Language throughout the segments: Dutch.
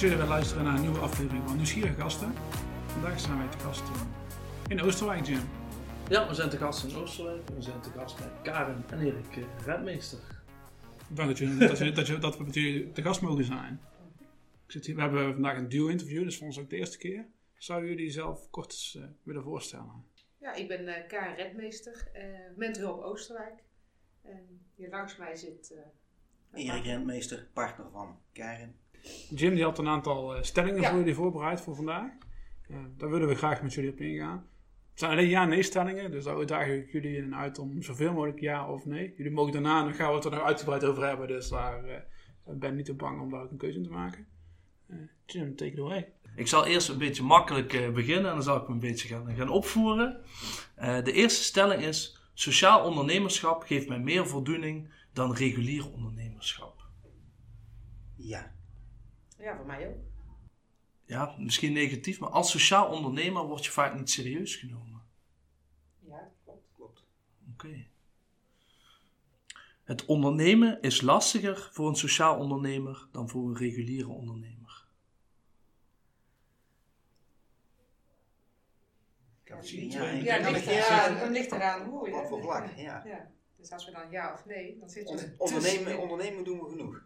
Jullie weer luisteren naar een nieuwe aflevering van Nieuwsgierige Gasten. Vandaag zijn wij te gast in Oosterwijk, Jim. Ja, we zijn te gast in Oosterwijk. We zijn te gast bij Karen en Erik eh, Redmeester. Dank dat, dat, je, dat, je, dat we met jullie te gast mogen zijn. Ik zit hier, we hebben vandaag een duo-interview, dus voor ons ook de eerste keer. Zouden jullie zelf kort eens eh, willen voorstellen? Ja, ik ben eh Karen Redmeester, eh mentor op Oosterwijk. En hier langs mij zit... eh, Erik Rentmeester, partner van Karen. Jim die had een aantal eh, stellingen Ja. voor jullie voorbereid voor vandaag. Eh, daar willen we graag met jullie op ingaan. Het zijn alleen ja-nee stellingen, dus daar daag ik jullie in uit om zoveel mogelijk ja of nee. Jullie mogen daarna, dan gaan we het er nog uitgebreid over hebben, dus daar eh, ben niet te bang om daar ook een keuze in te maken. Eh, Jim, take it away. Ik zal eerst een beetje makkelijk eh, beginnen en dan zal ik me een beetje gaan, gaan opvoeren. Eh, de eerste stelling is: Sociaal ondernemerschap geeft mij meer voldoening dan regulier ondernemerschap. Ja. Ja, voor mij ook. Ja, misschien negatief, maar als sociaal ondernemer word je vaak niet serieus genomen. Ja, klopt. Klopt. Oké. Het ondernemen is lastiger voor een sociaal ondernemer dan voor een reguliere ondernemer. Ik kan het zie zien. Ja, Ja, het ja, dan ligt eraan hoe je... Wat voor vlak, ja. ja. Dus als we dan ja of nee, dan zit je On- er Ondernemen, ondernemen doen we genoeg.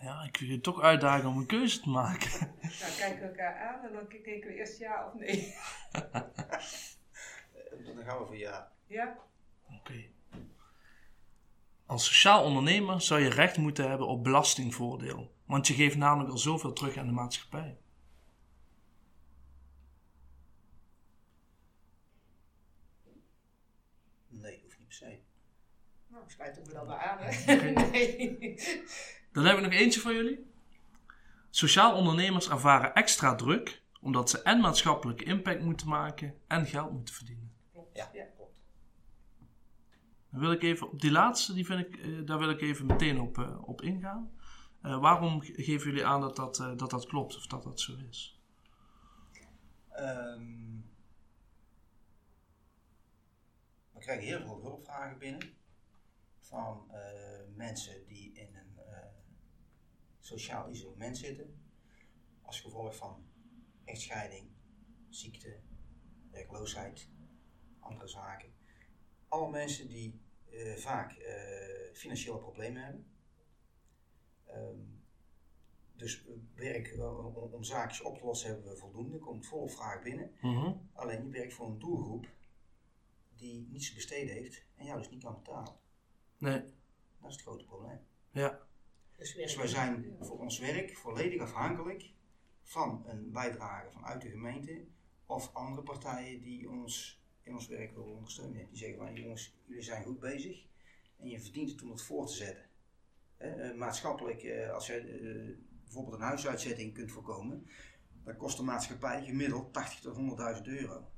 Ja, ik wil je toch uitdagen om een keuze te maken. Nou, kijken we elkaar aan en dan kijken we eerst ja of nee. Dan gaan we voor ja. Ja? Oké. Als sociaal ondernemer zou je recht moeten hebben op belastingvoordeel. Want je geeft namelijk al zoveel terug aan de maatschappij. Nee, hoeft niet per se. Nou, sluiten we dan maar aan, hè? nee. Dan heb ik nog eentje voor jullie. Sociaal ondernemers ervaren extra druk omdat ze en maatschappelijke impact moeten maken en geld moeten verdienen. Klopt. Ja, Ja. klopt. Dan wil ik even op die laatste, die vind ik, eh, daar wil ik even meteen op, eh, op ingaan. Eh, waarom ge- geven jullie aan dat dat, eh, dat dat klopt of dat dat zo is? Ehm, we krijgen heel veel hulpvragen binnen van eh, mensen die in een sociaal isolement zitten. Als gevolg van echtscheiding, ziekte, werkloosheid, andere zaken. Alle mensen die eh, vaak eh, financiële problemen hebben. Ehm, dus eh, werk om, om zaakjes op te lossen hebben we voldoende. Komt volle vraag binnen. Mhm. Alleen je werkt voor een doelgroep die niets te besteden heeft en jou dus niet kan betalen. Nee, Dat is het grote probleem. ja. Dus, Dus wij zijn voor ons werk volledig afhankelijk van een bijdrage vanuit de gemeente of andere partijen die ons in ons werk willen ondersteunen. Die zeggen van jongens, jullie zijn goed bezig en je verdient het om het voor te zetten. Hè, eh, maatschappelijk, eh, als je eh, bijvoorbeeld een huisuitzetting kunt voorkomen, dan kost de maatschappij gemiddeld 80 tot 100.000 euro.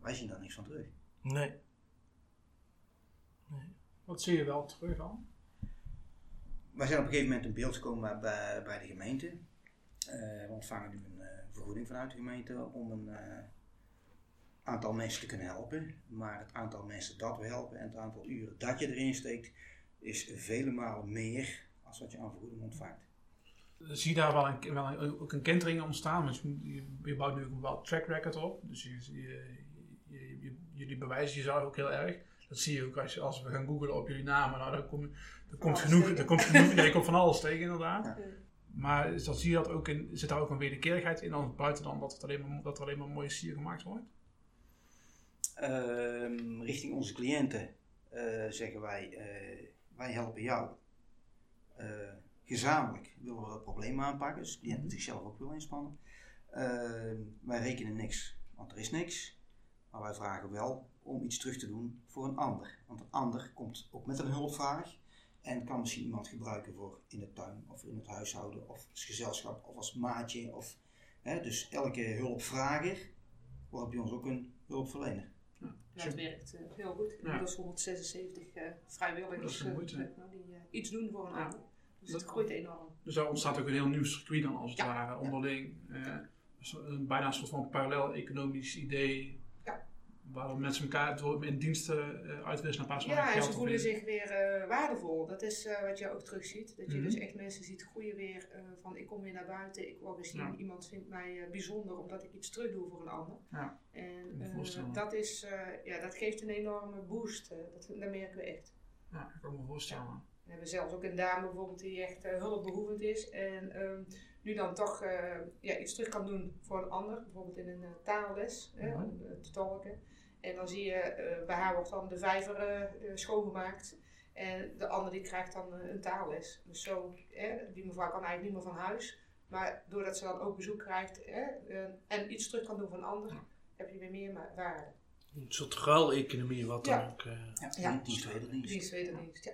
Wij zien daar niks van terug. Nee. Wat zie je wel terug dan? Wij zijn op een gegeven moment in beeld gekomen bij, bij de gemeente. Eh, we ontvangen nu een eh, vergoeding vanuit de gemeente om een eh, aantal mensen te kunnen helpen. Maar het aantal mensen dat we helpen en het aantal uren dat je erin steekt, is vele malen meer als wat je aan vergoeding ontvangt. Zie daar wel, een, wel ook een kentering ontstaan? Want je, bouwt nu ook een track record op. Dus je- je- jullie bewijzen jezelf ook heel erg. Dat zie je ook als, je, als we gaan googlen op jullie namen. Nou, dan, kom, dan komt alles genoeg. Dan komt genoeg ja, je komt van alles tegen, inderdaad. Ja. Maar is dat, zie je dat ook in, zit daar ook een wederkerigheid in? Dan, buiten dan dat, het alleen maar, dat er alleen maar mooie sier gemaakt wordt? Ehm, richting onze cliënten eh, zeggen wij, eh, wij helpen jou. Eh, gezamenlijk willen we dat probleem aanpakken, dus de cliënt moet zichzelf ook wil inspannen. Ehm, wij rekenen niks, want er is niks. Maar wij vragen wel om iets terug te doen voor een ander. Want een ander komt ook met een hulpvraag en kan misschien iemand gebruiken voor in de tuin of in het huishouden of als gezelschap of als maatje. Of, hè, dus elke hulpvrager wordt bij ons ook een hulpverlener. Ja, het werkt eh, heel goed. 176 eh, Dat is vrijwilligers een eh, moeite. zeg maar, die eh, iets doen voor een Ja. ander. Dus Dat- het groeit enorm. Dus daar ontstaat ook een heel nieuw circuit dan als het Ja. ware onderling. eh, zo- een- bijna een soort van parallel economisch idee. Ja. Waardoor mensen elkaar door in diensten uh, uitwisselen naar plaats van Ja, en ze voelen zich weer eh, waardevol. Dat is eh, wat je ook terugziet. Dat je Mhm. dus echt mensen ziet groeien weer eh, van ik kom weer naar buiten, ik word gezien, Ja. iemand vindt mij eh, bijzonder omdat ik iets terug doe voor een ander. Ja, En eh, dat, is, eh, ja, dat geeft een enorme boost. eh, dat, dat merken we echt. Ja, ik kan me voorstellen. We hebben zelfs ook een dame bijvoorbeeld die echt eh, hulpbehoevend is en ehm, nu dan toch eh, ja, iets terug kan doen voor een ander, bijvoorbeeld in een eh, taalles, hè, Mhm. om eh, te tolken. En dan zie je, eh, bij haar wordt dan de vijver eh, eh, schoongemaakt en de ander die krijgt dan een taalles. Dus zo, hè, die mevrouw kan eigenlijk niet meer van huis, maar doordat ze dan ook bezoek krijgt hè, en iets terug kan doen voor een ander, heb je weer meer waarde. Een soort ruileconomie wat dan Ja. ook... eh, Ja, Ja. Dienst, wederdienst, ja.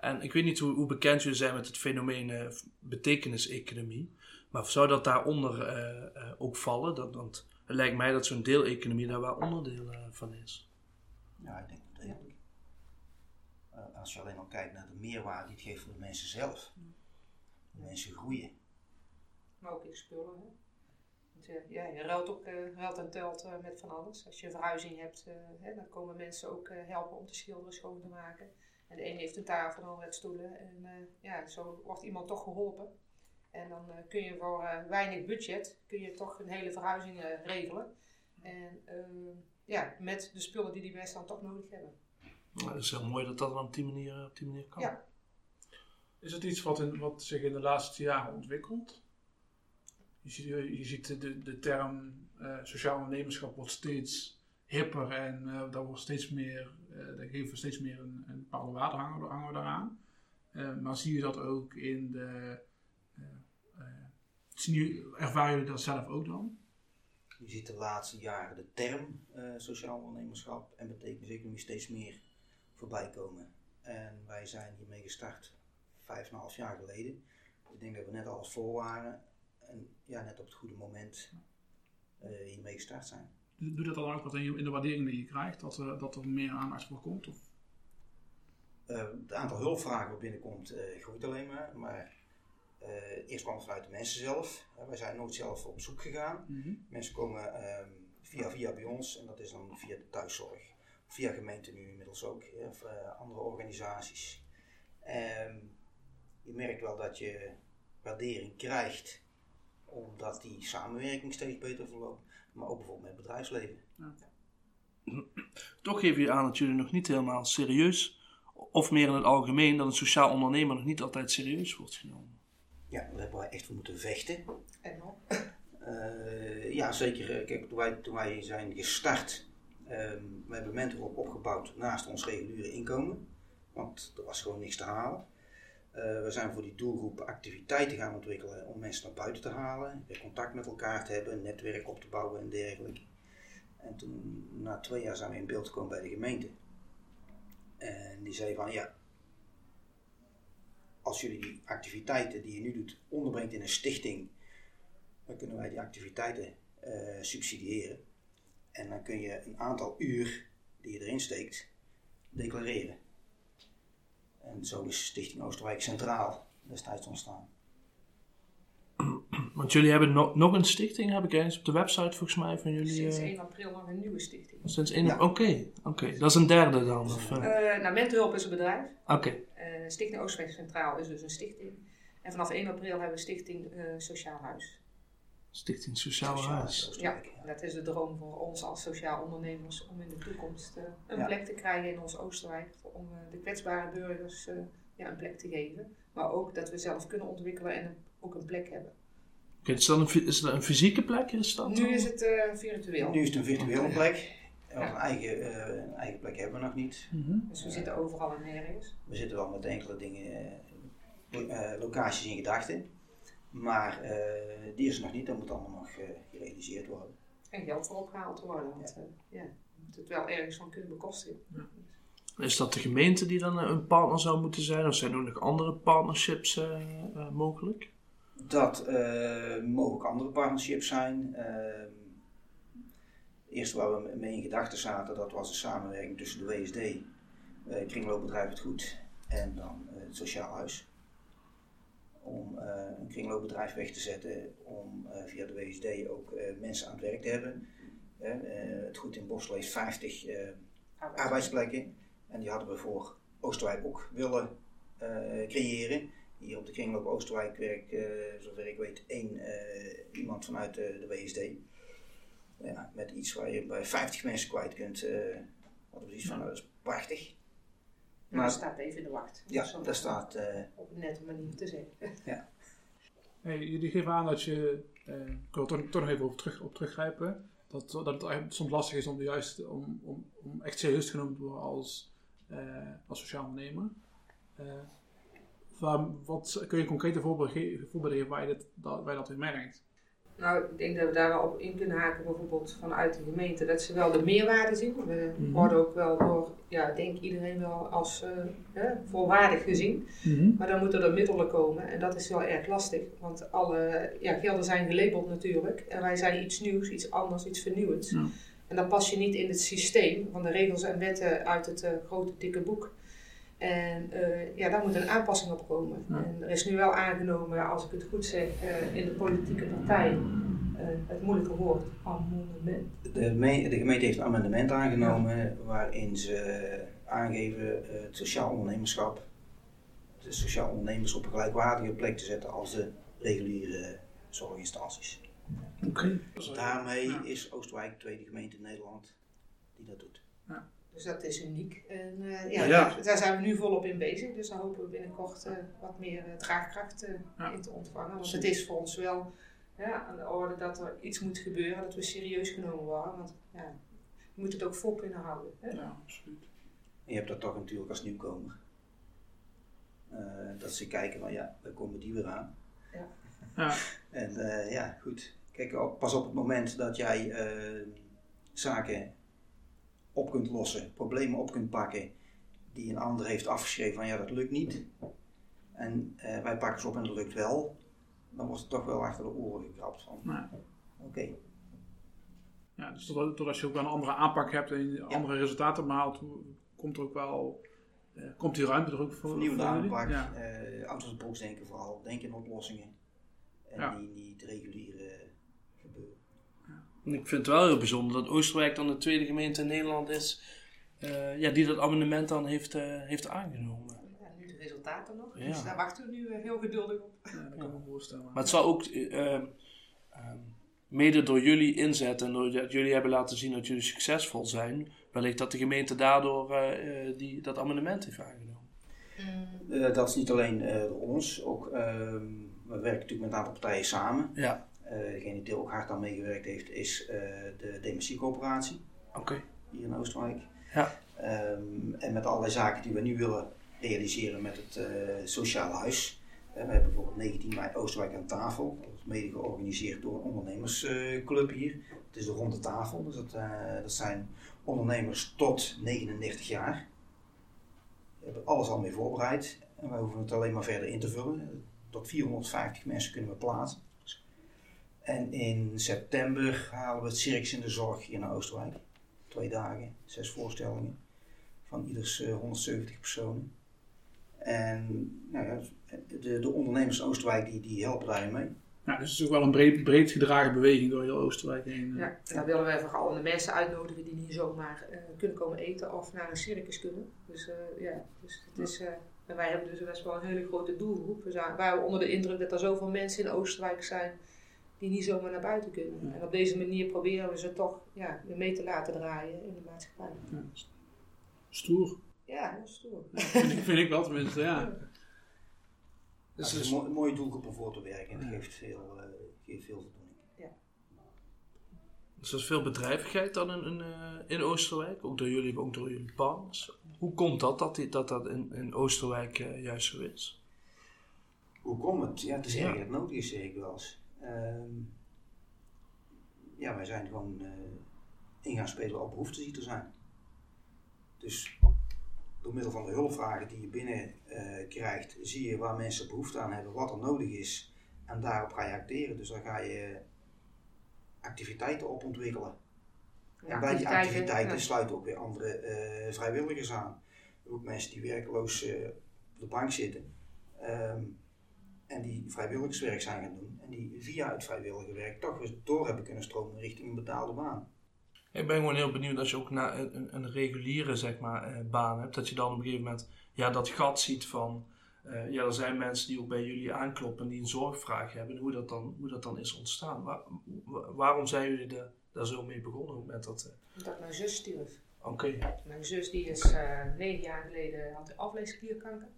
En ik weet niet hoe, hoe bekend jullie zijn met het fenomeen eh, betekeniseconomie. Maar zou dat daaronder eh, eh, ook vallen? Dat, want het lijkt mij dat zo'n deeleconomie daar wel onderdeel eh, van is. Ja, ik denk dat degelijk. Eh, als je alleen al kijkt naar de meerwaarde die het geeft voor de mensen zelf. De mensen groeien. Maar ook in spullen. Hè? Want, eh, ja, je ruilt ook eh, ruilt en telt eh, met van alles. Als je een verhuizing hebt, eh, hè, dan komen mensen ook eh, helpen om te schilderen, schoon te maken. En de een heeft een tafel, de ander heeft stoelen. En eh, ja, zo wordt iemand toch geholpen. En dan eh, kun je voor eh, weinig budget kun je toch een hele verhuizing eh, regelen. En eh, ja, met de spullen die die mensen dan toch nodig hebben. Nou, het is heel mooi dat dat dan op die manier, op die manier kan. Ja. Is het iets wat, in, wat zich in de laatste jaren ontwikkelt? Je ziet, je ziet de, de term eh, sociaal ondernemerschap wordt steeds hipper en eh daar wordt steeds meer, eh daar geven we steeds meer een, een bepaalde waarde hangen, hangen we daaraan. Eh, maar zie je dat ook in de. eh, eh, zien jullie- ervaren jullie dat zelf ook dan? Je ziet de laatste jaren de term eh, sociaal ondernemerschap en betekenis steeds meer voorbij komen. En wij zijn hiermee gestart vijf en een half jaar geleden. Ik denk dat we net alles vol waren en ja, net op het goede moment eh, hiermee gestart zijn. Doe dat dan ook wat in, de waardering die je krijgt, dat, er dat er meer aandacht voor komt? Of? Het aantal hulpvragen wat binnenkomt groeit alleen maar. Maar eerst kwam het vanuit de mensen zelf. Eh, wij zijn nooit zelf op zoek gegaan. Mensen komen ehm, via via bij ons en dat is dan via de thuiszorg. Via gemeente nu inmiddels ook, hè, of eh, andere organisaties. Ehm, je merkt wel dat je waardering krijgt omdat die samenwerking steeds beter verloopt. Maar ook bijvoorbeeld met het bedrijfsleven. Toch geef je aan dat jullie nog niet helemaal serieus, of meer in het algemeen, dat een sociaal ondernemer nog niet altijd serieus wordt genomen. Ja, daar hebben wij echt voor moeten vechten. En nog. Eh, ja, zeker. eh, Kijk, toen wij, toen wij zijn gestart, ehm we hebben Mentorop opgebouwd naast ons reguliere inkomen. Want er was gewoon niks te halen. Eh, we zijn voor die doelgroep activiteiten gaan ontwikkelen om mensen naar buiten te halen. Weer contact met elkaar te hebben, een netwerk op te bouwen en dergelijke. En toen, na twee jaar zijn we in beeld gekomen bij de gemeente. En die zei van, ja, als jullie die activiteiten die je nu doet onderbrengt in een stichting dan kunnen wij die activiteiten eh, subsidiëren. En dan kun je een aantal uur die je erin steekt, declareren. En zo is Stichting Oosterwijk Centraal destijds ontstaan. Want jullie hebben no- nog een stichting, heb ik eens op de website volgens mij van jullie. Sinds eh, 1 april nog een nieuwe stichting. sinds één. Ja. Oké, oké. Dat is een derde dan. Of, eh, Eh nou, Mentorhulp is een bedrijf. Oké, Eh, Stichting Oostwijk Centraal is dus een stichting. En vanaf 1 april hebben we Stichting eh, Sociaal Huis. Stichting Sociaal Sociaal Huis. Ja, dat is de droom voor ons als sociaal ondernemers om in de toekomst eh, een Ja. plek te krijgen in ons Oosterwijk. Om eh, de kwetsbare burgers eh, ja, een plek te geven. Maar ook dat we zelf kunnen ontwikkelen en ook een plek hebben. Oké, is, dat een, fy- is dat een fysieke plek? Is dat Nu is het eh, virtueel. Nu is het een virtuele plek. Want Ja. Een, eigen, eh, een eigen plek hebben we nog niet. Mhm. Dus we zitten overal en nergens. We zitten wel met enkele dingen, eh, locaties in gedachten. Maar eh, die is er nog niet, dat moet allemaal nog eh, gerealiseerd worden. En geld voor opgehaald te worden. Want ja, je moet het wel ergens van kunnen bekostigen. Is dat de gemeente die dan een partner zou moeten zijn? Of zijn er nog andere partnerships mogelijk? Dat eh, mogen ook andere partnerships zijn. Ehm eerst waar we mee in gedachten zaten, dat was een samenwerking tussen de WSD, eh kringloopbedrijf Het Goed, en dan eh, het Sociaal Huis. Om een kringloopbedrijf weg te zetten, om via de WSD ook mensen aan het werk te hebben. het goed in Borstel heeft 50 eh, Arbeid. arbeidsplekken. En die hadden we voor Oosterwijk ook willen creëren. Hier op de kringloop Oosterwijk werkt, eh, zover ik weet, één eh, iemand vanuit de, de WSD. Ja, met iets waar je bij 50 mensen kwijt kunt. eh hadden we zoiets van, dat is prachtig. Ja, Maar- dat staat even in de wacht. Ja, daar staat... eh, Op een nette manier te zeggen. Hey, jullie geven aan dat je, eh, ik wil er toch, nog even op, terug, op teruggrijpen, dat, dat het soms lastig is om, juist, om, om, om echt serieus genomen te worden als, eh, als sociaal ondernemer. Eh, wat kun je concrete voorbeelden ge- voorbeelden geven waar je, dit, dat, waar je dat in merkt? Nou, ik denk dat we daar wel op in kunnen haken, bijvoorbeeld vanuit de gemeente, dat ze wel de meerwaarde zien. We Mhm. worden ook wel door, ja, denk iedereen wel als eh, hè, volwaardig gezien. Maar dan moeten er middelen komen en dat is wel erg lastig. Want alle ja, gelden zijn gelabeld natuurlijk. En wij zijn iets nieuws, iets anders, iets vernieuwends. Ja. En dan pas je niet in het systeem van de regels en wetten uit het eh, grote dikke boek. En eh, ja, daar moet een aanpassing op komen. Ja. En er is nu wel aangenomen, als ik het goed zeg, eh, in de politieke partij eh, het moeilijke woord amendement. De, me- de gemeente heeft een amendement aangenomen waarin ze aangeven eh, het sociaal ondernemerschap, de sociaal ondernemers op een gelijkwaardige plek te zetten als de reguliere zorginstanties. Oké. Daarmee Ja. is Oostwijk de tweede gemeente in Nederland die dat doet. Dus dat is uniek. En eh, ja, Ja. Daar, daar zijn we nu volop in bezig. Dus daar hopen we binnenkort eh, wat meer eh, draagkracht eh, Ja. in te ontvangen. Want het is voor ons wel ja, aan de orde dat er iets moet gebeuren, dat we serieus genomen worden. Want ja, je moet het ook vol kunnen houden. Hè? Ja, absoluut. En je hebt dat toch natuurlijk als nieuwkomer. Eh, dat ze kijken van ja, daar komen die weer aan. Ja, En eh, ja, goed. Kijk, op- pas op het moment dat jij eh, zaken op kunt lossen, problemen op kunt pakken, die een ander heeft afgeschreven van ja, dat lukt niet. En eh, wij pakken ze op en dat lukt wel. Dan wordt het toch wel achter de oren gekrapt van oké. ja dus doordat, doordat je ook wel een andere aanpak hebt en andere resultaten behaalt, komt er ook wel, eh, komt die ruimte er ook voor? Vernieuwende jullie? aanpak, Ja. out of the box denken vooral, denken in oplossingen. En Ja. die niet reguliere ik vind het wel heel bijzonder dat Oosterwijk dan de tweede gemeente in Nederland is eh, ja, die dat amendement dan heeft, eh, heeft aangenomen. Ja, nu de resultaten nog. Ja. Dus daar wachten we nu eh, heel geduldig op. Ja, dat kan ik me voorstellen. Maar het zal ook eh, ehm, ehm, mede door jullie inzet en doordat jullie hebben laten zien dat jullie succesvol zijn, wellicht dat de gemeente daardoor eh, eh, die, dat amendement heeft aangenomen. Eh, dat is niet alleen eh, door ons, ook, ehm, we werken natuurlijk met een aantal partijen samen. Ja, degene die ook hard aan meegewerkt heeft is eh, de Dementiecoöperatie oké. hier in Oosterwijk. Ja. Ehm, en met allerlei zaken die we nu willen realiseren met het eh, sociale huis. Eh, we hebben bijvoorbeeld 19 mei Oosterwijk aan tafel. Dat is mede georganiseerd door een ondernemersclub hier. Het is de ronde tafel, dus dat, eh, dat zijn ondernemers tot 39 jaar. We hebben alles al mee voorbereid en wij hoeven het alleen maar verder in te vullen. Tot 450 mensen kunnen we plaatsen. En in september halen we het Circus in de Zorg hier naar Oosterwijk. Twee dagen, zes voorstellingen van ieders eh, 170 personen. En nou ja, de, de ondernemers in Oosterwijk die, die helpen daarin mee. Ja, dus het is ook wel een breed, breed gedragen beweging door heel Oosterwijk heen. eh. Ja, daar willen wij vooral de mensen uitnodigen die niet zomaar eh, kunnen komen eten of naar een circus kunnen. Dus eh, ja, dus het is, eh, en wij hebben dus best wel een hele grote doelgroep. We zijn, waren onder de indruk dat er zoveel mensen in Oosterwijk zijn die niet zomaar naar buiten kunnen. Ja. En op deze manier proberen we ze toch ja, weer mee te laten draaien in de maatschappij. Ja, Stoer. Ja, heel stoer. vind, ik, vind ik wel tenminste, ja. Dus Dus, het is een mooi, mooie doelgroep om voor te werken en dat geeft veel, eh, geeft veel voldoening. dus er is veel bedrijvigheid dan in, in, eh, in Oosterwijk, ook door jullie, ook door jullie partners. Hoe komt dat, dat die, dat, dat in, in Oosterwijk eh, juist zo is? Hoe komt het? Ja, het is Ja. dat nodig is, zeg ik wel eens. Ehm, ja, wij zijn gewoon gaan spelen op behoeftes die er zijn. Dus door middel van de hulpvragen die je binnen eh, krijgt, zie je waar mensen behoefte aan hebben, wat er nodig is. En daarop ga je acteren. Dus dan ga je activiteiten op ontwikkelen. en bij die activiteiten ja. sluiten ook weer andere eh, vrijwilligers aan. Ook mensen die werkloos op de bank zitten. Ehm, en die vrijwilligerswerk zijn gaan doen. En die via het vrijwillige werk toch weer door hebben kunnen stromen richting een betaalde baan. Ik ben gewoon heel benieuwd als je ook naar een, een, een reguliere zeg maar, eh, baan hebt, dat je dan op een gegeven moment ja, dat gat ziet van, eh, ja, er zijn mensen die ook bij jullie aankloppen die een zorgvraag hebben, hoe dat dan, hoe dat dan is ontstaan. Waar- wa- waarom zijn jullie daar, daar zo mee begonnen met dat? eh, Dat mijn zus stierf. Oké. Mijn zus die is eh, negen jaar geleden had afleesklierkanker.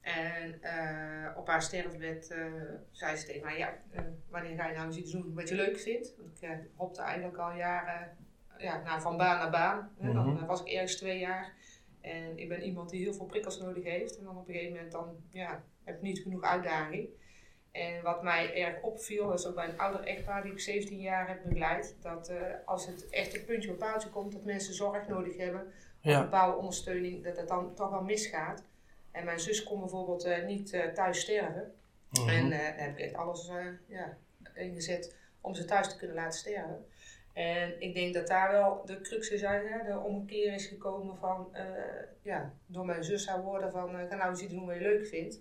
En eh, op haar sterfbed eh, zei ze tegen mij, ja, eh, wanneer ga je nou eens iets doen wat je leuk vindt? Want ik hopte eigenlijk al jaren ja, nou, van baan naar baan. Hè. Dan Mhm. eh, was ik ergens twee jaar. En ik ben iemand die heel veel prikkels nodig heeft. En dan op een gegeven moment dan, ja, heb ik niet genoeg uitdaging. En wat mij erg opviel, dat is ook bij een ouder echtpaar die ik 17 jaar heb begeleid, dat als het echt een puntje op paaltje komt, dat mensen zorg nodig hebben, of Ja. bepaalde ondersteuning, dat het dan toch wel misgaat. En mijn zus kon bijvoorbeeld eh, niet eh, thuis sterven. Mhm. En eh, daar heb ik echt alles eh, ja, ingezet om ze thuis te kunnen laten sterven. En ik denk dat daar wel de crux is, hè, de omkeer is gekomen van, eh, ja, door mijn zus haar woorden van, eh, ga nou eens iets doen wat je leuk vindt.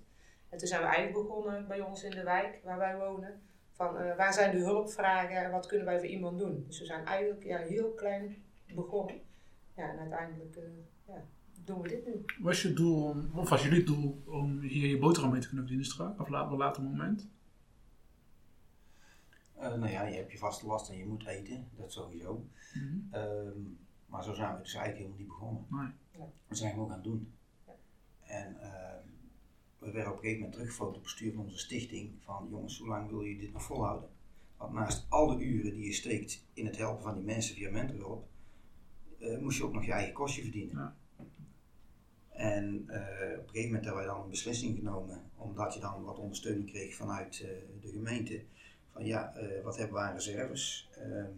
En toen zijn we eigenlijk begonnen bij ons in de wijk waar wij wonen. Van eh, waar zijn de hulpvragen en wat kunnen wij voor iemand doen? Dus we zijn eigenlijk ja, heel klein begonnen. Ja, en uiteindelijk eh, doen we dit nu. Was je doel, om, of was jullie doel om hier je boterham mee te kunnen verdienen straks? Of op een later moment? Eh, nou ja, je hebt je vaste last en je moet eten, dat sowieso. Mhm. Ehm, maar zo zijn we dus eigenlijk helemaal niet begonnen. Nee. We zijn gewoon gaan doen. Ja. En ehm, we werden op een gegeven moment teruggefloten op het bestuur van onze stichting van jongens, hoe lang wil je dit nog volhouden? Want naast alle uren die je steekt in het helpen van die mensen via mentorhulp, eh, moest je ook nog je eigen kostje verdienen. Ja. En eh, op een gegeven moment hebben wij dan een beslissing genomen, omdat je dan wat ondersteuning kreeg vanuit eh, de gemeente. Van ja, eh, wat hebben we aan reserves? Ehm,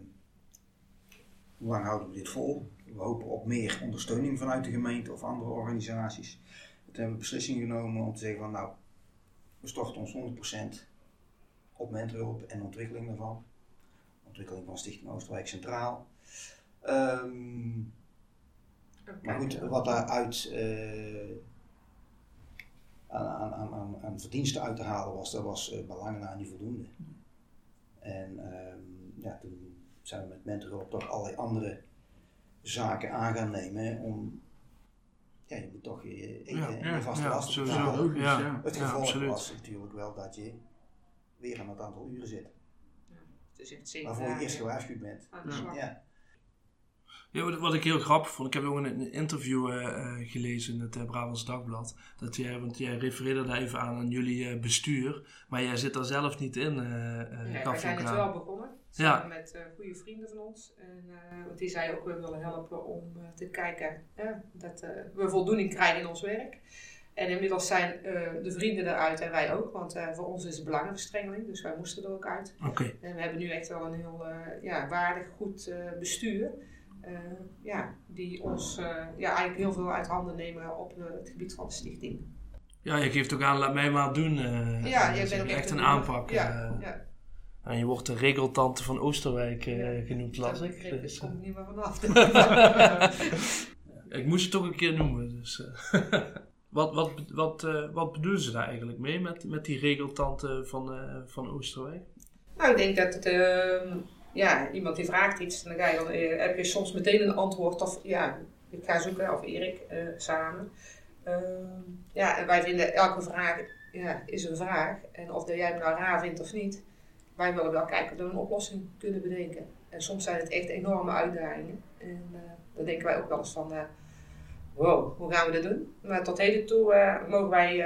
hoe lang houden we dit vol? We hopen op meer ondersteuning vanuit de gemeente of andere organisaties. Toen hebben we beslissing genomen om te zeggen van nou, we storten ons 100% op mentorhulp en ontwikkeling daarvan. Ontwikkeling van Stichting Oosterwijk Centraal. Ehm, maar goed, wat daaruit eh aan, aan, aan, aan, aan verdiensten uit te halen was, dat was eh bij lange na niet voldoende. En ehm, ja, toen zijn we met mentorhulp toch allerlei andere zaken aan gaan nemen om, ja, je moet toch je eten Ja, en ja, je vaste ja, lasten sowieso. betalen. Ja. ja. Het Ja, gevolg was natuurlijk wel dat je weer aan het aantal uren zit, Het echt zeven waarvoor je eerst gewaarschuwd bent. aan Ja. Ja. Ja, wat, ik heel grappig vond, ik heb ook een, interview eh, eh, gelezen in het uh, Brabants Dagblad. Dat jij, want jij refereerde daar even aan aan jullie eh, bestuur, maar jij zit daar zelf niet in. eh eh, Nee, je zijn het wel begonnen. Ja. Samen met eh, goede vrienden van ons. En, eh, want die zei ook, we willen helpen om eh, te kijken ja, dat eh, we voldoening krijgen in ons werk. En inmiddels zijn eh, de vrienden eruit en wij ook. Want eh, voor ons is het belangenverstrengeling. Dus wij moesten er ook uit. Oké, En we hebben nu echt wel een heel eh, ja, waardig, goed eh, bestuur. Eh, ja, die ons eh, ja, eigenlijk heel veel uit handen nemen op eh, het gebied van de stichting. ja, je geeft ook aan, laat mij maar doen. Ja, zeg, bent ook echt een een aanpak. Ja, ja. en je wordt de regeltante van Oosterwijk Ja, genoemd, las ik. begrip Dus, komt eh, niet meer vanaf. ik moest het toch een keer noemen. Dus, wat, wat, wat, wat bedoelen ze daar eigenlijk mee met, met die regeltante van, eh, van Oosterwijk? Nou, ik denk dat het, ehm, ja, iemand die vraagt iets, dan ga je dan, eh, heb je soms meteen een antwoord. Of ja, ik ga zoeken, of Erik, eh, samen. Ehm, ja, en wij vinden elke vraag ja, is een vraag. En of dat jij hem nou raar vindt of niet, wij willen wel kijken of we een oplossing kunnen bedenken. En soms zijn het echt enorme uitdagingen. En eh, dan denken wij ook wel eens van, wow, hoe gaan we dit doen? Maar tot heden toe mogen wij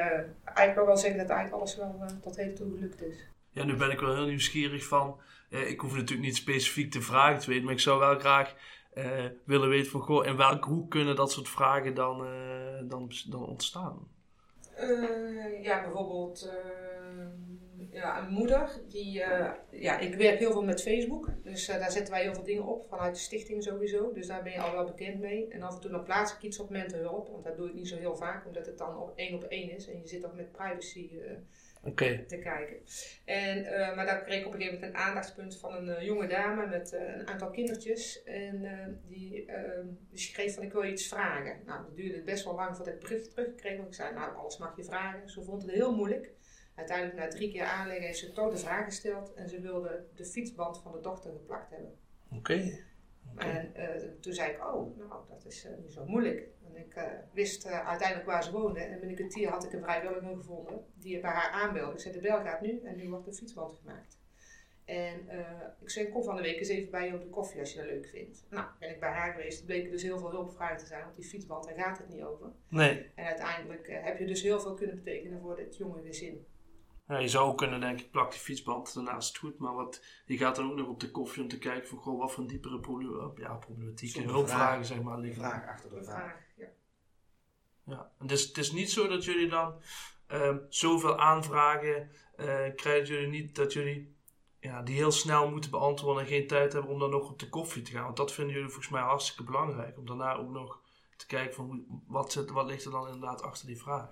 eigenlijk wel zeggen dat eigenlijk alles wel tot heden toe gelukt is. Ja, nu ben ik wel heel nieuwsgierig van. Eh, ik hoef natuurlijk niet specifiek de vragen te weten, maar ik zou wel graag eh, willen weten van goh, in welke hoe kunnen dat soort vragen dan, eh, dan, dan ontstaan? Ja, bijvoorbeeld ja, een moeder. Die, ja, ik werk heel veel met Facebook. Dus daar zetten wij heel veel dingen op. Vanuit de stichting sowieso. Dus daar ben je al wel bekend mee. En af en toe dan plaats ik iets op mentorhulp. Want dat doe ik niet zo heel vaak. Omdat het dan op één op één is. En je zit ook met privacy Oké, te kijken. En, eh, maar daar kreeg ik op een gegeven moment een aandachtspunt van een eh, jonge dame met eh, een aantal kindertjes. En eh, die, eh, die schreef van ik wil je iets vragen. Nou, dat duurde best wel lang voordat ik bericht terugkreeg. Want ik zei, nou alles mag je vragen. Ze vond het heel moeilijk. Uiteindelijk na drie keer aanleggen heeft ze toch de vraag gesteld. En ze wilde de fietsband van de dochter geplakt hebben. oké. En eh, toen zei ik, oh, nou, dat is eh, niet zo moeilijk. En ik eh, wist uiteindelijk waar ze woonde. En binnen een kwartier had ik een vrijwilliger gevonden die bij haar aanbelde. Ik zei, de bel gaat nu en nu wordt de fietsband gemaakt. En ik zei, kom van de week eens even bij je op de koffie als je dat leuk vindt. Nou, ben ik bij haar geweest. Er bleken dus heel veel hulpvragen te zijn. Want die fietsband, daar gaat het niet over. Nee. En uiteindelijk heb je dus heel veel kunnen betekenen voor dit jonge gezin. Ja, je zou ook kunnen denken, ik plak die fietsband daarnaast het goed. Maar wat, je gaat dan ook nog op de koffie om te kijken van, goh, wat voor een diepere proble ja, problematiek en hulpvragen vraag. zeg maar liggen. vraag achter de vraag. Ja. Ja. En het, is, het is niet zo dat jullie dan ehm, zoveel aanvragen eh, krijgen, dat jullie niet dat jullie ja, die heel snel moeten beantwoorden en geen tijd hebben om dan nog op de koffie te gaan. Want dat vinden jullie volgens mij hartstikke belangrijk. Om daarna ook nog te kijken van hoe, wat, zit, wat ligt er dan inderdaad achter die vraag.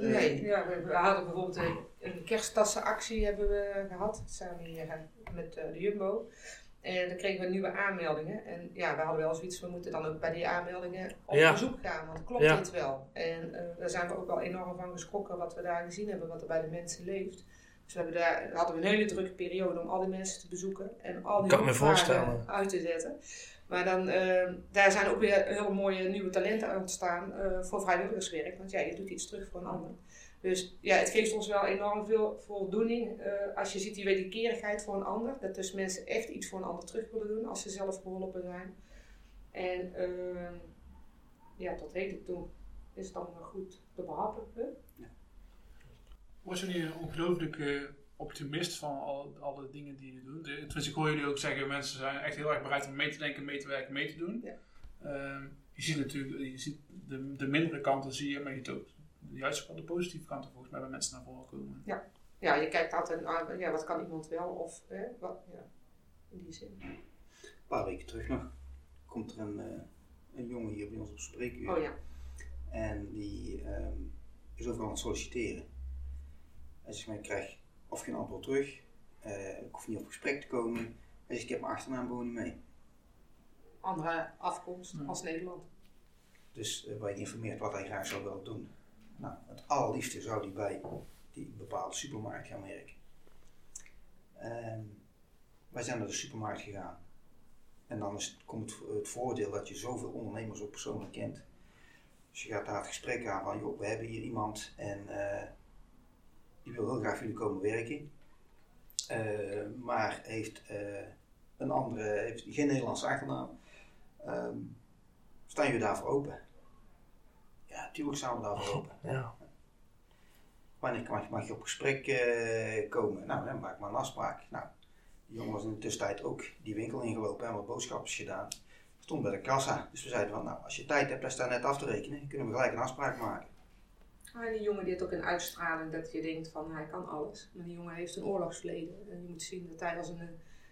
Nee, ja, we, we hadden bijvoorbeeld een, een kersttassenactie hebben we gehad. Samen hier met eh, de Jumbo. En dan kregen we nieuwe aanmeldingen. En ja, we hadden wel zoiets, we moeten dan ook bij die aanmeldingen op Ja. bezoek gaan. Want klopt Ja. dit wel? En eh, daar zijn we ook wel enorm van geschrokken wat we daar gezien hebben, wat er bij de mensen leeft. Dus we hebben daar, hadden we een hele drukke periode om al die mensen te bezoeken. En al die voorstellen. uit te zetten. Maar dan, eh, daar zijn ook weer heel mooie nieuwe talenten ontstaan eh, voor vrijwilligerswerk. Want ja, je doet iets terug voor een ander. Dus ja, het geeft ons wel enorm veel voldoening eh, als je ziet die wederkerigheid voor een ander. Dat dus mensen echt iets voor een ander terug willen doen als ze zelf geholpen zijn. En ja, tot heden toe is het allemaal goed te behappen. Hè? Was een ongelooflijke optimist van al, alle dingen die je doet? Tenminste, ik hoor jullie ook zeggen, mensen zijn echt heel erg bereid om mee te denken, mee te werken, mee te doen. Ja. Ehm, je ziet natuurlijk, je ziet de, de mindere kanten zie je, maar je ziet ook juist de positieve kanten volgens mij bij mensen naar voren komen. Ja, je kijkt altijd naar ja, wat kan iemand wel of hè, wat, ja, in die zin. Een paar weken terug nog komt er een, eh, een jongen hier bij ons op spreekuur. Oh ja, En die ehm, is overal aan het solliciteren. Hij zegt, maar ik krijg of geen antwoord terug, eh, ik hoef niet op gesprek te komen. Hij zegt, ik heb mijn achternaam gewoon niet mee. andere afkomst Ja. als Nederland. Dus uh, wij geïnformeerd wat hij graag zou willen doen. Nou, het allerliefste zou hij bij die bepaalde supermarkt gaan werken. Ehm, wij zijn naar de supermarkt gegaan. En dan is het, komt het, het voordeel dat je zoveel ondernemers ook persoonlijk kent. Dus je gaat daar het gesprek aan van, joh, we hebben hier iemand en eh, die wil heel graag voor jullie komen werken. Eh, maar heeft eh, een andere, heeft geen Nederlandse achternaam. Ehm, staan jullie daarvoor open? Ja, natuurlijk staan we daarvoor open. Ja. Wanneer mag, mag je op gesprek eh, komen? Nou, dan maak maar een afspraak. Nou, die jongen was in de tussentijd ook die winkel ingelopen en wat boodschappen gedaan. Stond bij de kassa. Dus we zeiden van, nou, als je tijd hebt, daar staat net af te rekenen, kunnen we gelijk een afspraak maken. En die jongen die heeft ook een uitstraling dat je denkt van hij kan alles. Maar die jongen heeft een oorlogsverleden. En je moet zien dat hij als een, eh,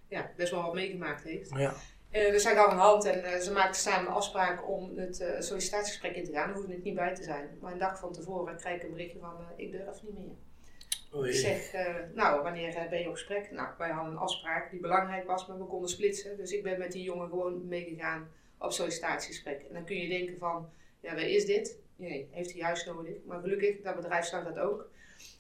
ja, best wel wat meegemaakt heeft. Ja. Eh, dus hij gaf een hand en eh, ze maakten samen een afspraak om het eh, sollicitatiegesprek in te gaan. Daar hoefde ik niet bij te zijn. Maar een dag van tevoren kreeg ik een berichtje van ik durf niet meer. Ik zeg, nou wanneer ben je op gesprek? Nou, wij hadden een afspraak die belangrijk was, maar we konden splitsen. Dus ik ben met die jongen gewoon meegegaan op sollicitatiegesprek. En dan kun je denken van, ja waar is dit? Nee, heeft hij juist nodig. Maar gelukkig, dat bedrijf staat dat ook.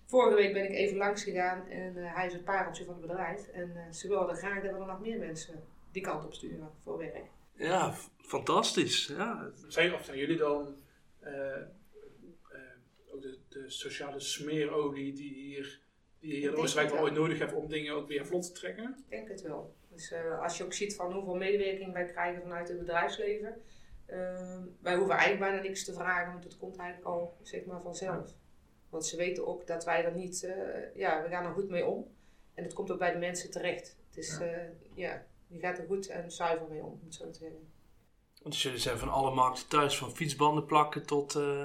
Vorige week ben ik even langs gegaan en eh, hij is het pareltje van het bedrijf. En eh, ze wilden graag dat we er nog meer mensen die kant op sturen voor werk. Ja, fantastisch. Ja. Zijn, of zijn jullie dan eh, ook de, de sociale smeerolie die hier, die hier in Oostenrijk wel ooit nodig heeft om dingen ook weer vlot te trekken? Ik denk het wel. Dus eh, als je ook ziet van hoeveel medewerking wij krijgen vanuit het bedrijfsleven. Eh, wij hoeven eigenlijk bijna niks te vragen, want het komt eigenlijk al zeg maar vanzelf. Want ze weten ook dat wij er niet, eh, ja, we gaan er goed mee om. En het komt ook bij de mensen terecht. Het is, ja, ja je gaat er goed en zuiver mee om, om het zo te zeggen. Want jullie zijn van alle markten thuis, van fietsbanden plakken tot, eh,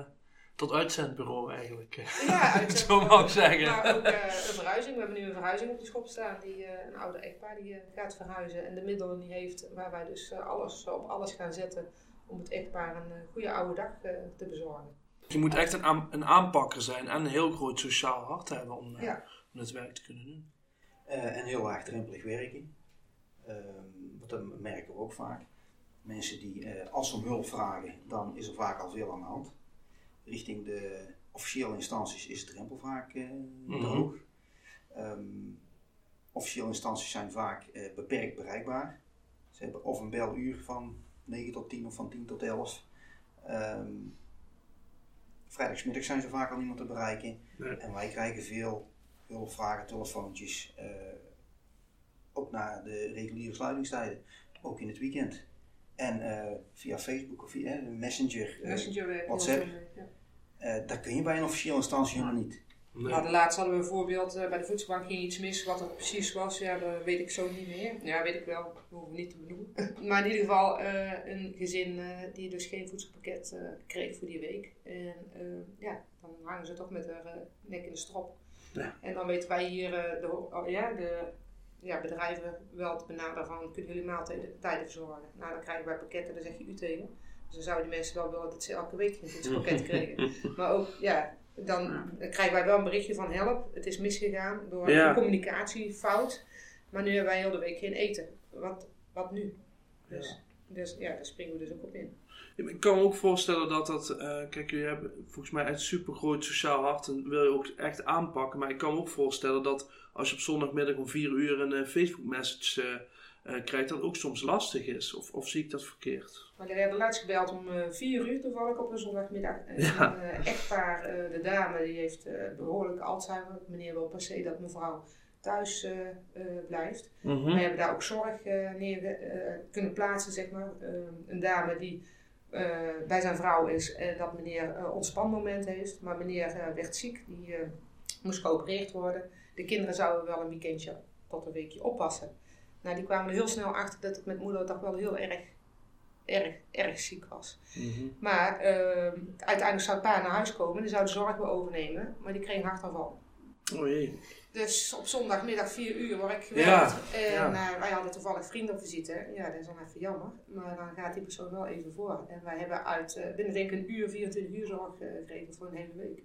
tot uitzendbureau eigenlijk. Ja, Zo mag ik zeggen. Maar ook eh, een verhuizing. We hebben nu een verhuizing op de schop staan. Die, eh, een oude echtpaar die eh, gaat verhuizen en de middelen die heeft. Waar wij dus eh, alles op alles gaan zetten om het echtpaar een eh, goede oude dag eh, te bezorgen. Je moet echt een, aan- een aanpakker zijn en een heel groot sociaal hart hebben om, eh, Ja. om het werk te kunnen doen. Eh, en heel laagdrempelig werken. Ehm, want dat merken we ook vaak. Mensen die, eh, als ze om hulp vragen, dan is er vaak al veel aan de hand. Richting de officiële instanties is de drempel vaak eh, te Mhm. hoog. Ehm, officiële instanties zijn vaak eh, beperkt bereikbaar. Ze hebben of een beluur van 9 tot 10 of van 10 tot 11. Ehm vrijdagsmiddag zijn ze vaak al niemand te bereiken. Nee. En wij krijgen veel hulpvragen, telefoontjes. eh, ook naar de reguliere sluitingstijden. Ook in het weekend. En eh, via Facebook of via eh, Messenger. eh, Messenger WhatsApp. ja. eh, dat kun je bij een officiële instantie helemaal niet. Nee. Nou, de laatste hadden we een voorbeeld, eh, bij de voedselbank ging iets mis, wat het precies was, ja, dat weet ik zo niet meer. Ja, weet ik wel, dat hoeven we niet te benoemen. maar in ieder geval eh, een gezin eh, die dus geen voedselpakket kreeg voor die week. En ja, dan hangen ze toch met haar nek in de strop. Ja. En dan weten wij hier de, oh, ja, de ja, bedrijven wel te benaderen van, kunnen jullie maaltijden tijden verzorgen? Nou, dan krijgen wij pakketten, dan zeg je u tegen. Dus dan zouden die mensen wel willen dat ze elke week een voedselpakket kregen. Maar ook, ja, dan krijgen wij wel een berichtje van help, het is misgegaan door Ja. een communicatiefout. Maar nu hebben wij heel de week geen eten. Wat, wat nu? Dus, dus ja, daar springen we dus ook op in. Ja, Ik kan me ook voorstellen dat dat, eh, kijk, jullie hebben volgens mij een super groot sociaal hart en wil je ook echt aanpakken. Maar ik kan me ook voorstellen dat als je op zondagmiddag om 4 uur een eh, Facebook message eh, eh, krijgt, dat ook soms lastig is. Of, of zie ik dat verkeerd? Maar we hebben laatst gebeld om eh 4 uur toevallig op een zondagmiddag. En Ja. Een eh, echtpaar, eh, de dame, die heeft eh, behoorlijk Alzheimer. Meneer wil per se dat mevrouw thuis blijft. Mhm. We hebben daar ook zorg neer kunnen plaatsen, zeg maar. Eh, een dame die bij zijn vrouw is en dat meneer ontspanmoment heeft. Maar meneer werd ziek, die moest geopereerd worden. De kinderen zouden wel een weekendje tot een weekje oppassen. Nou, die kwamen er heel snel achter dat het met moeder toch wel heel erg, erg, erg ziek was. Mhm. Maar eh, uiteindelijk zou het pa naar huis komen, die zou de zorg weer overnemen. Maar die kreeg een hartaanval. Oh jee. Dus op zondagmiddag 4 uur word ik geweld. Ja, en ja. eh, wij hadden toevallig vrienden op visite. Ja, dat is dan even jammer. Maar dan gaat die persoon wel even voor. En wij hebben uit eh, binnen denk ik een uur, 24 uur zorg eh, gekregen voor een hele week.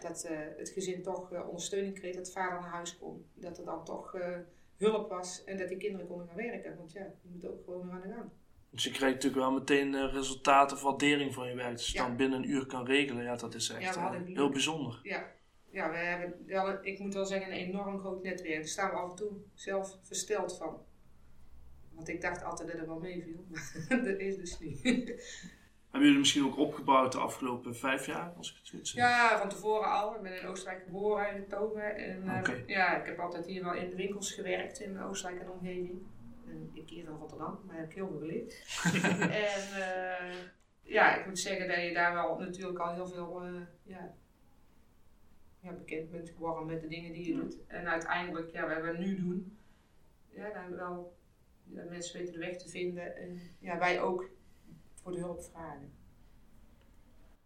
Dat het gezin toch ondersteuning kreeg, dat vader naar huis kon. Dat er dan toch hulp was en dat die kinderen konden gaan werken. Want ja, je moet ook gewoon aan de gang. Dus je krijgt natuurlijk wel meteen eh, resultaten of waardering van je werk. Dus je Ja. dan binnen een uur kan regelen, ja, dat is echt eh, heel bijzonder. Ja, ja we hebben wel, ik moet wel zeggen, een enorm groot netwerk. Daar staan we af en toe zelf versteld van. Want ik dacht altijd dat het wel meeviel, maar dat is dus niet. Hebben jullie misschien ook opgebouwd de afgelopen vijf jaar, als ik het zo zeg? Ja, van tevoren al. Ik ben in Oostenrijk geboren in Togen. En eh, ja, ik heb altijd hier wel in de winkels gewerkt in Oostenrijk en omgeving. En ik keer van Rotterdam, maar heb ik heel veel geleerd. en eh, ja, ik moet zeggen dat je daar wel natuurlijk al heel veel eh, ja, ja, bekend bent geworden met de dingen die je doet. En uiteindelijk, ja, wat we nu doen, ja, dan wel ja, mensen weten de weg te vinden. En ja, wij ook voor de hulp vragen.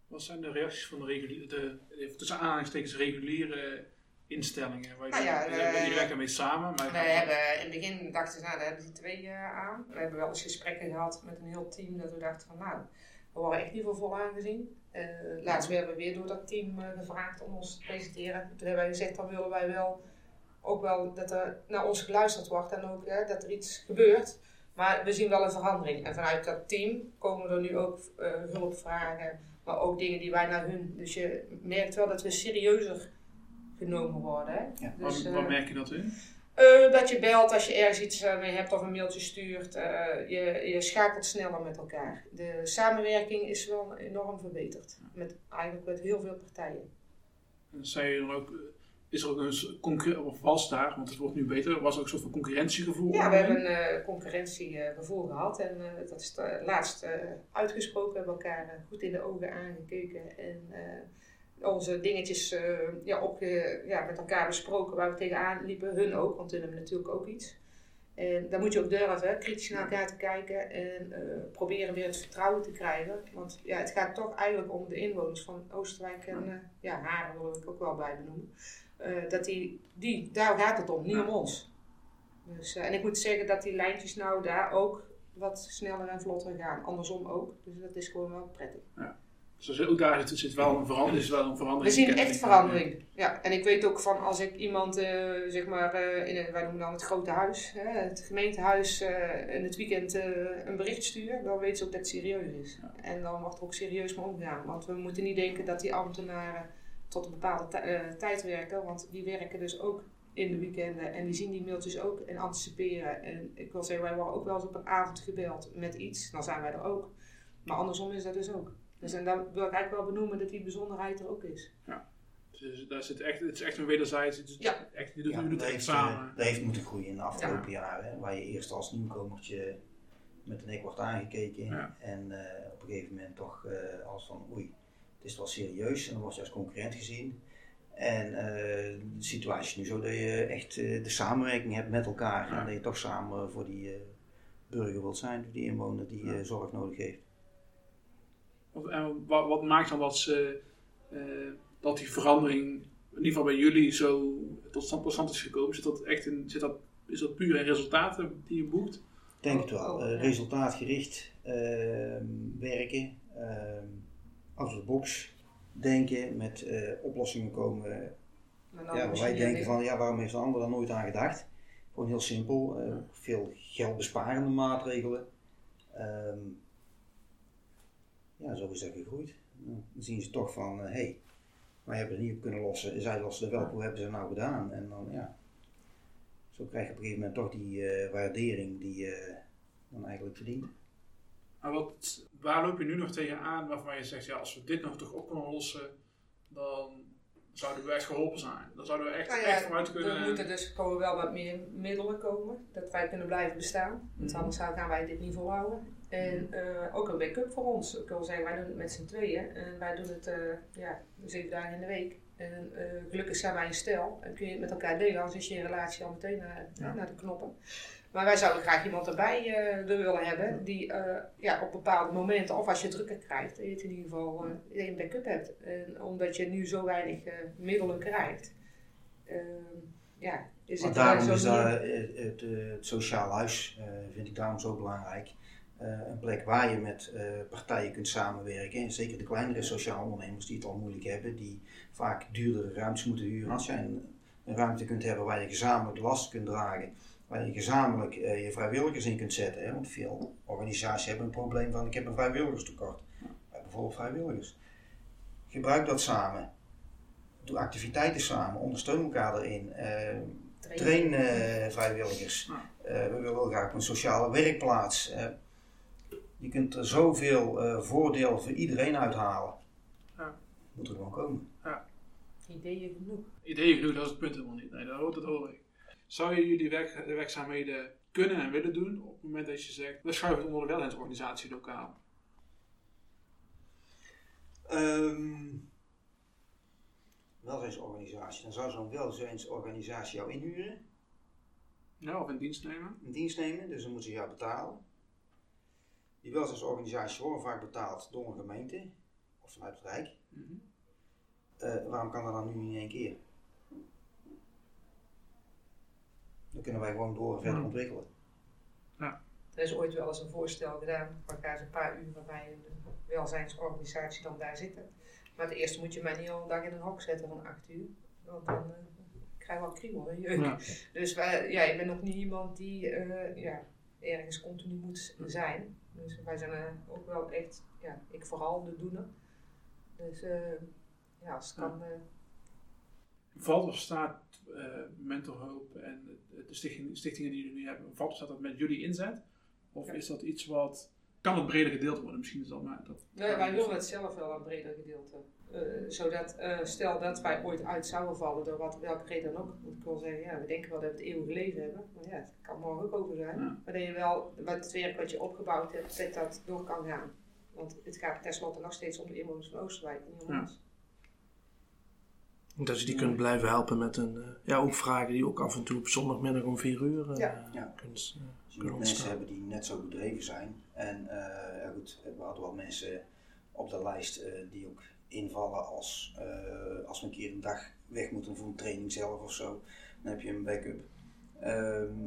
Wat zijn de reacties van de reguliere, tussen aanhalingstekens reguliere instellingen? Waar Nou ja, je, eh, jullie werken daarmee samen, maar We hebben in het begin dachten we, nou, daar hebben die twee eh, aan. We hebben wel eens gesprekken gehad met een heel team dat we dachten van, nou, we worden echt niet voor vol aangezien. Eh, laatst werden we weer door dat team gevraagd om ons te presenteren. Toen hebben wij gezegd, dan willen wij wel ook wel dat er naar ons geluisterd wordt en ook dat er iets gebeurt. Maar we zien wel een verandering. En vanuit dat team komen er nu ook hulpvragen, maar ook dingen die wij naar hun. Dus je merkt wel dat we serieuzer genomen worden. Ja. Dus, waar, eh, waar merk je dat in? eh, dat je belt als je ergens iets eh, mee hebt of een mailtje stuurt. Eh, je, je schakelt sneller met elkaar. De samenwerking is wel enorm verbeterd. Met, eigenlijk met heel veel partijen. En Zei je dan ook, is er ook een concurrentie, of was daar, want het wordt nu beter, was er ook een soort van concurrentiegevoel? Ja, we hebben een uh, concurrentiegevoel gehad. En eh, dat is laatst eh, uitgesproken. We hebben elkaar goed in de ogen aangekeken. En eh, onze dingetjes eh, ja, ook, eh, ja, met elkaar besproken waar we tegenaan liepen. Hun ook, want hun hebben natuurlijk ook iets. En daar moet je ook durven, hè, kritisch naar elkaar te kijken en eh, proberen weer het vertrouwen te krijgen. Want ja, het gaat toch eigenlijk om de inwoners van Oostenrijk en ja, Haren wil ik ook wel bij benoemen. Dat die, die, daar gaat het om, niet om ons. Dus, en ik moet zeggen dat die lijntjes nou daar ook wat sneller en vlotter gaan. Andersom ook. Dus dat is gewoon wel prettig. Dus ook daar zit, zit wel een verandering. Is wel een We verandering zien kennelijk. echt verandering. Ja, en ik weet ook van als ik iemand, eh, zeg maar, eh, in een, wij noemen dan het grote huis, hè, het gemeentehuis, eh, in het weekend een bericht stuur, dan weten ze ook dat het serieus is. Ja. En dan wordt er ook serieus mee omgegaan. Want we moeten niet denken dat die ambtenaren tot een bepaalde ti- tijd werken, want die werken dus ook in de weekenden. En die zien die mailtjes ook en anticiperen. En ik wil zeggen, wij worden ook wel eens op een avond gebeld met iets. Dan zijn wij er ook. Maar andersom is dat dus ook. Dus en dan wil ik eigenlijk wel benoemen dat die bijzonderheid er ook is. Dus daar zit echt, het is echt een wederzijds. Het is Ja. echt, je doet, Ja, het echt heeft, eh, samen. dat heeft moeten groeien in de afgelopen jaren. hè, Waar je eerst als nieuwkomertje met een nek wordt aangekeken. Ja. En eh, op een gegeven moment toch eh, als van oei, het is wel serieus. En dan word je als concurrent gezien. En eh, de situatie is nu zo dat je echt eh, de samenwerking hebt met elkaar. Ja. En dat je toch samen voor die eh, burger wilt zijn, voor die inwoner die Ja. eh, zorg nodig heeft. Of- En wat, wat maakt dan dat, ze, eh, dat die verandering, in ieder geval bij jullie, zo tot stand, tot stand is gekomen? Zit dat echt in, zit dat, is dat puur in resultaten die je boekt? Ik denk het wel. Oh, Eh, resultaatgericht ehm, werken, ehm out of the box denken, met eh, oplossingen komen. Ja, wij denken van, ja, waarom heeft de ander daar nooit aan gedacht? Gewoon heel simpel. eh, veel geldbesparende maatregelen. Ehm, ja, zo is dat gegroeid. Dan zien ze toch van, hé, hey, wij hebben het niet op kunnen lossen. Zij lossen het wel, op. hoe hebben ze het nou gedaan? En dan, ja, zo krijg je op een gegeven moment toch die eh, waardering die je dan eigenlijk verdient. Maar wat, waar loop je nu nog tegenaan waarvan je zegt, ja, als we dit nog toch op kunnen lossen, dan zouden we echt geholpen zijn. Dan zouden we echt, Nou echt vooruit kunnen. er moeten dus komen wel wat meer middelen komen, dat wij kunnen blijven bestaan. Want Mhm. anders gaan wij dit niet volhouden. En eh, ook een backup voor ons. Ik wil zeggen, wij doen het met z'n tweeën. En wij doen het eh, ja, zeven dagen in de week. En eh, gelukkig zijn wij een stel. En kun je het met elkaar delen, anders is je relatie al meteen naar, Ja. naar de knoppen. Maar wij zouden graag iemand erbij willen hebben die ja, op bepaalde momenten, of als je drukker krijgt, dat je het in ieder geval dat een backup hebt. En omdat je nu zo weinig middelen krijgt, eh, ja, is het er daarom zo is eh, het, eh, het sociaal huis, vind ik daarom zo belangrijk. Eh, een plek waar je met eh, partijen kunt samenwerken. En zeker de kleinere sociale ondernemers die het al moeilijk hebben, die vaak duurdere ruimtes moeten huren. Als je een, een ruimte kunt hebben waar je gezamenlijk last kunt dragen, waar je gezamenlijk eh, je vrijwilligers in kunt zetten. Hè? Want veel organisaties hebben een probleem van ik heb een vrijwilligerstekort. Hebben bijvoorbeeld vrijwilligers. Gebruik dat samen. Doe activiteiten samen, ondersteun elkaar erin. Eh, train vrijwilligers. We willen graag een sociale werkplaats. Eh, je kunt er zoveel eh voordeel voor iedereen uithalen. Ja. Moet er gewoon komen. Ideeën genoeg. Ideeën genoeg, dat is het punt helemaal niet. Nee, dat hoort, dat hoor ik. Zou je jullie werk, werkzaamheden kunnen en willen doen op het moment dat je zegt, we schuiven het onder de welzijnsorganisatie lokaal? Ehm welzijnsorganisatie. Dan zou zo'n welzijnsorganisatie jou inhuren, Ja, of in dienst nemen? in dienst nemen, dus dan moeten ze jou betalen. Die welzijnsorganisaties worden vaak betaald door een gemeente of vanuit het Rijk. Mhm. Eh, waarom kan dat dan nu niet in één keer? Dan kunnen wij gewoon door en verder ontwikkelen. Er is ooit wel eens een voorstel gedaan, waar gaan ze een paar uur bij een welzijnsorganisatie dan daar zitten. Maar het eerste moet je mij niet al een dag in een hok zetten van acht uur. Want dan eh, krijg je wel kriebel en jeuk. Ja. Dus wij, ja, ik ben nog niet iemand die eh, ja, ergens continu moet zijn. Dus wij zijn eh, ook wel echt, ja, ik vooral de doener. Dus eh, ja, als het kan, eh, Valt of staat eh mental hope en de, de stichting, stichtingen die jullie nu hebben, valt of staat dat met jullie inzet? Of Ja. is dat iets wat, kan het breder gedeeld worden? Misschien is dat maar dat. wij, wij willen het zelf wel een breder gedeelte. Eh, zodat, eh, stel dat wij ooit uit zouden vallen, door wat, welke reden dan ook, moet ik wel zeggen, ja, we denken wel dat we het eeuwige leven hebben. Maar ja, het kan morgen ook over zijn. Ja. Maar dat je wel, wat het werk wat je opgebouwd hebt, dat dat door kan gaan. Want het gaat tenslotte nog steeds om de inwoners van Oosterwijk, niet om Ja. Dat je die kunt blijven helpen met een, eh, ja, ook vragen die ook af en toe op zondagmiddag om vier uur eh, Ja. Ja. kunt, Als je mensen hebben die net zo bedreven zijn. En eh, ja goed, we hadden wel mensen op de lijst eh, die ook invallen als, eh, als we een keer een dag weg moeten voor een training zelf of zo. Dan heb je een backup. Ehm,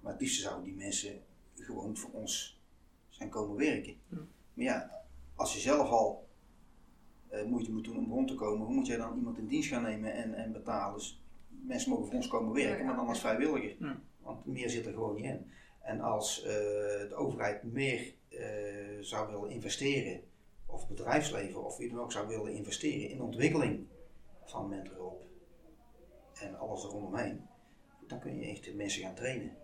maar het liefst zouden die mensen gewoon voor ons zijn komen werken. Ja. Maar ja, als je zelf al eh, moeite moet doen om rond te komen, hoe moet jij dan iemand in dienst gaan nemen en, en betalen? Dus mensen mogen voor ons komen werken, Ja, ja. maar dan als vrijwilliger. Ja. Want meer zit er gewoon niet in. En als eh, de overheid meer eh, zou willen investeren, of bedrijfsleven, of wie dan ook zou willen investeren in ontwikkeling van mentorhulp, en alles er rondomheen, dan kun je echt de mensen gaan trainen.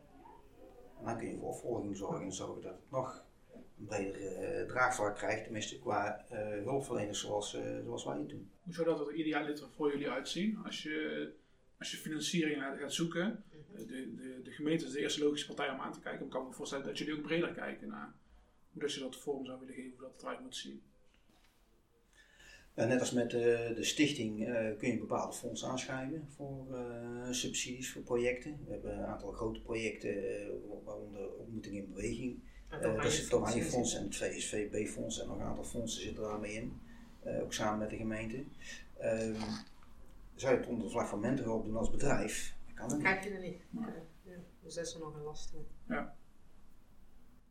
En dan kun je voor opvolging zorgen en zorgen dat het nog een bredere eh, draagvlak krijgt, tenminste qua hulpverleners zoals, zoals wij doen. Hoe zou dat er ideaal voor jullie uitzien? Als je, als je financiering gaat zoeken, de, de, de gemeente is de eerste logische partij om aan te kijken. Ik kan me voorstellen dat jullie ook breder kijken naar hoe dat je dat vorm zou willen geven, hoe dat eruit moet zien. Ja, net als met de, de stichting eh, kun je bepaalde fondsen aanschrijven voor eh, subsidies voor projecten. We hebben een aantal grote projecten, eh, waaronder Ontmoeting in Beweging. Dat is het Oranje Fonds Fonds en het VSVB-fonds en nog een aantal fondsen zitten daarmee in. ook samen met de gemeente. Ehm, zou je het onder de vlag van mentorhulp doen als bedrijf? Dat kan Dat krijg je er niet. Ja. Ja. Dus dat is er nog een lastige.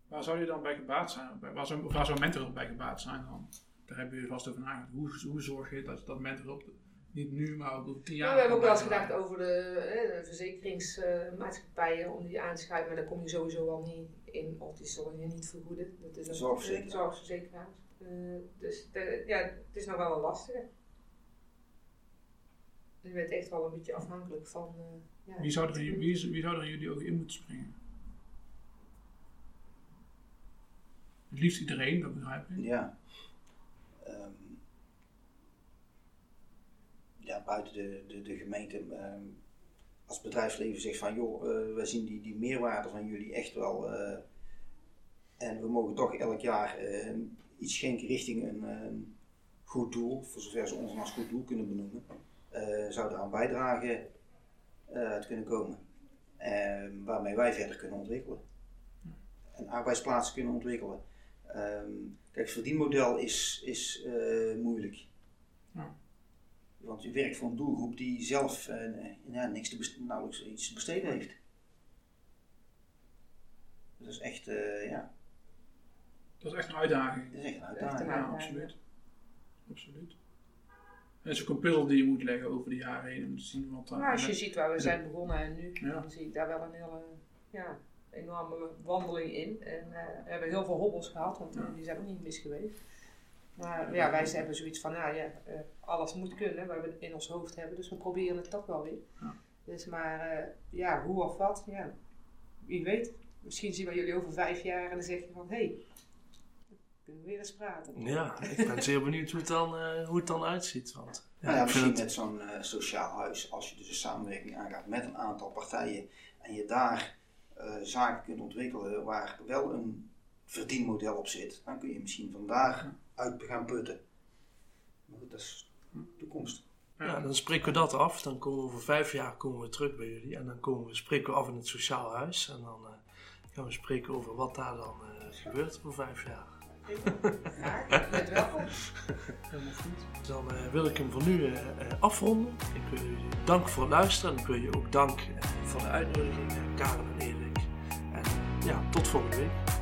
Waar zou je dan bij gebaat zijn? Bij- Waar zou, waar zou mentorhulp bij gebaat zijn dan? Daar hebben jullie vast over nagedacht. Hoe, hoe zorg je dat, dat mentorhulp niet nu, maar ook over tien jaar... Ja, we hebben ook wel eens gedacht over de, hè, de verzekeringsmaatschappijen om die aan te schrijven, maar daar kom je sowieso al niet in, of die zullen je niet vergoeden. Dat is een Zorgverzekeraar. zorgverzekeraar. Eh, dus de- ja, het is nog wel een lastige. Je bent echt wel een beetje afhankelijk van. eh, ja, Wie zou, er, in- wie, zou er jullie ook in moeten springen? Het liefst iedereen, dat begrijp ik. Ja. Ehm, ja, buiten de, de, de gemeente, ehm, als bedrijfsleven zegt van joh, eh, wij zien die, die meerwaarde van jullie echt wel. eh, en we mogen toch elk jaar eh, iets schenken richting een, een goed doel, voor zover ze ons als goed doel kunnen benoemen. Eh zou eraan bijdragen eh, uit kunnen komen. Ehm, waarmee wij verder kunnen ontwikkelen. En arbeidsplaatsen kunnen ontwikkelen. Ehm, kijk, het verdienmodel is, is eh, moeilijk. Ja. Want je werkt voor een doelgroep die zelf eh, ja, niks te best- nauwelijks iets te besteden heeft. Dat is echt, eh, ja, Dat is echt een uitdaging. dat is echt een Echt uitdaging. een Ja, uitdaging. absoluut. Absoluut. Het is ook een puzzel die je moet leggen over de jaren heen om te zien wat daar... Maar als je ziet waar we zijn begonnen en nu, Ja. dan zie ik daar wel een hele ja, enorme wandeling in. En eh, we hebben heel veel hobbels gehad, want die zijn ook niet mis geweest. Maar ja, wij hebben zoiets van, nou ja, eh, alles moet kunnen, wat we in ons hoofd hebben. Dus we proberen het toch wel weer. Dus maar eh, ja, hoe of wat, ja, wie weet. Misschien zien we jullie over vijf jaar en dan zeg je van, hé, hey, kunnen we weer eens praten. Ja, ik ben zeer benieuwd hoe het dan, eh, hoe het dan uitziet. Want, ja, Nou ja, misschien het, met zo'n eh, sociaal huis, als je dus een samenwerking aangaat met een aantal partijen en je daar eh, zaken kunt ontwikkelen waar wel een verdienmodel op zit, dan kun je misschien van daaruit gaan putten. Maar goed, dat is toekomst. ja, dan spreken we dat af. Dan komen we over vijf jaar komen we terug bij jullie. En dan komen we, spreken we af in het sociaal huis. En dan eh, gaan we spreken over wat daar dan eh, gebeurt voor vijf jaar. Welkom. Helemaal goed. Dan eh, wil ik hem voor nu eh, eh, afronden. Ik wil jullie danken voor het luisteren. En ik wil je ook danken eh, voor de uitnodiging, Karen en Erik. En ja, tot volgende week.